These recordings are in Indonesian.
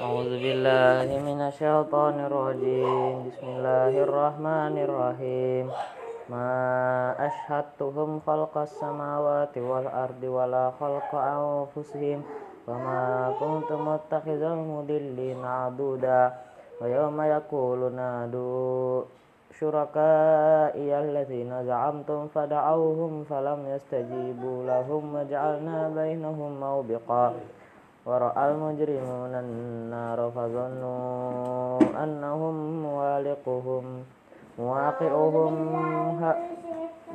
أعوذ بالله من الشيطان الرجيم بسم الله الرحمن الرحيم ما أشهدتهم خلق السماوات والأرض ولا خلق أنفسهم وما كنت متخذ المضلين عضودا ويوم يقول نادوا شركائي الذين زعمتم فدعوهم فلم يستجيبوا لهم وجعلنا بينهم موبقا ورأى المجرمون النار فظنوا أنهم موالقهم مواقعهم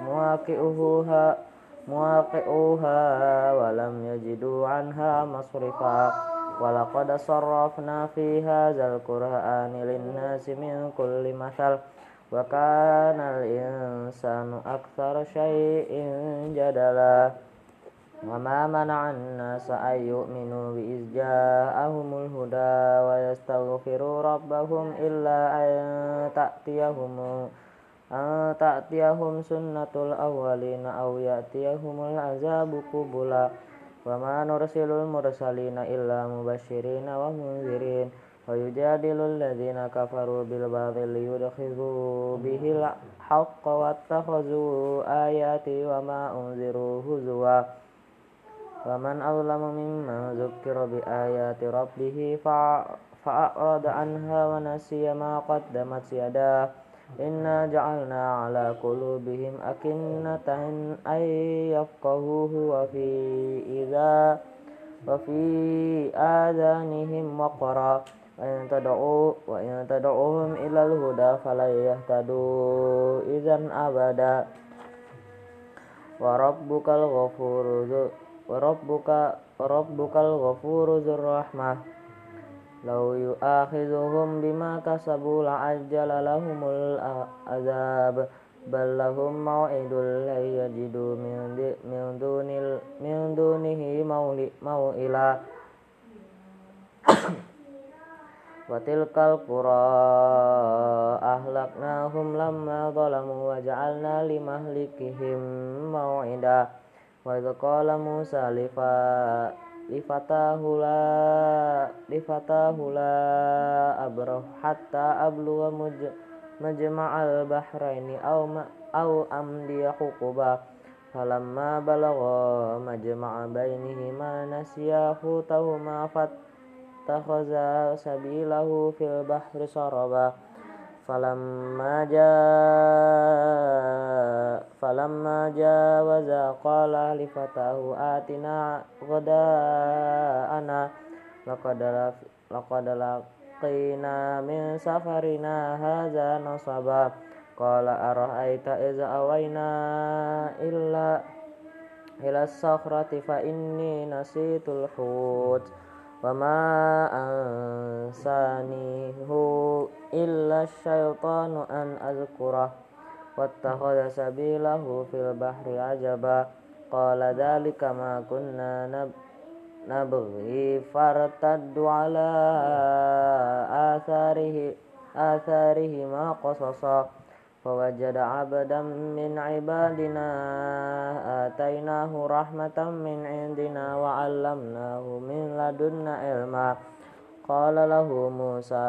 مواقعها مواقعها ولم يجدوا عنها مصرفا. ولقد صرفنا في هذا القرآن للناس من كل مثل وكان الإنسان أكثر شيء جدلا. وما منع الناس أن يؤمنوا بإذ جاءهم الهدى ويستغفروا ربهم إلا أن تأتيهم أن تأتيهم سنة الأولين أو يأتيهم العذاب قبلا وما نرسل المرسلين إلا مبشرين ومنذرين ويجادل الذين كفروا بالباطل ليدخلوا به الحق واتخذوا آياتي وما أنذروا هزوا ومن أظلم ممن ذكر بآيات ربه فأعرض عنها ونسي ما قدمت يداه. إنا جعلنا على قلوبهم أكنة أن يفقهوه وفي إذا وفي آذانهم وقرا. وإن تدعو وإن تدعوهم إلى الهدى فلا يهتدوا إذا أبدا. وربك الغفور ذو وربك وربك الغفور ذو الرحمة لو يؤاخذهم بما كسبوا لعجل لهم العذاب بل لهم موعد لن يجدوا من دون من دونه موئلا وتلك القرى أهلكناهم لما ظلموا وجعلنا لمهلكهم موعدا Wa qala Musa lifa lifatahula lifatahula abroh hatta abluwa muj majma'al bahraini aw ma, aw amdiya hukuba falamma balagha majma'a bainihima nasiya hutahuma fatakhaza sabilahu fil bahri saraba. فلما جاء فلما جاوزا قال لفتاه آتنا غداءنا لقد لقد لقينا من سفرنا هذا نصبا قال أرأيت إذا أوينا إلا إلى الصخرة فإني نسيت الحوت وما أنسانيه إلا الشيطان أن أذكره واتخذ سبيله في البحر عجبا قال ذلك ما كنا نبغي فارتدوا على آثاره آثارهما قصصا فوجد عبدا من عبادنا آتيناه رحمة من عندنا وعلمناه من لدنا علما قال له موسى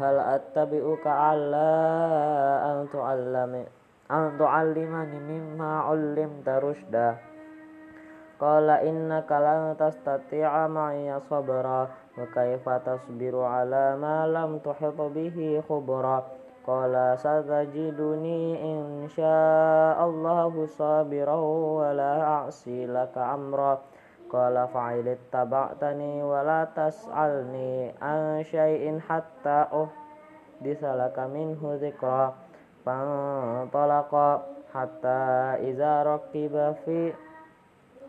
هل أتبعك على أن تعلم أن تعلمني مما علمت رشدا قال إنك لن تستطيع معي صبرا وكيف تصبر على ما لم تحط به خبرا قال ستجدني إن شاء الله صابرا ولا أعصي لك أمرا. قال فعل اتبعتني ولا تسألني عن شيء حتى أحدث لك منه ذكرا. فانطلقا حتى إذا ركب في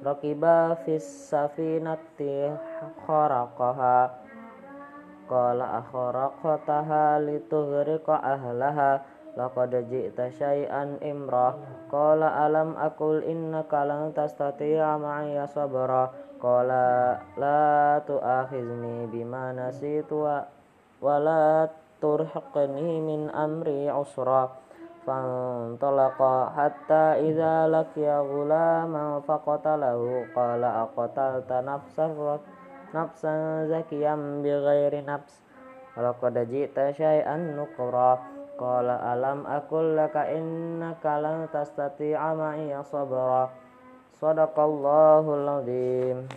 ركب في السفينة خرقها. قال أخرقتها لتغرق أهلها لقد جئت شيئا إمرا قال ألم أقل إنك لن تستطيع معي صبرا قال لا تؤاخذني بما نسيت ولا ترهقني من أمري عسرا فانطلقا حتى إذا لقيا غلاما فقتله قال أقتلت نفسا nafsan zakiyam bighairi nafs. Walaqad ji'ta syai'an nuqra qala alam aqul laka innaka lan tastati'a ma'iya sabra. Sadaqallahul azim.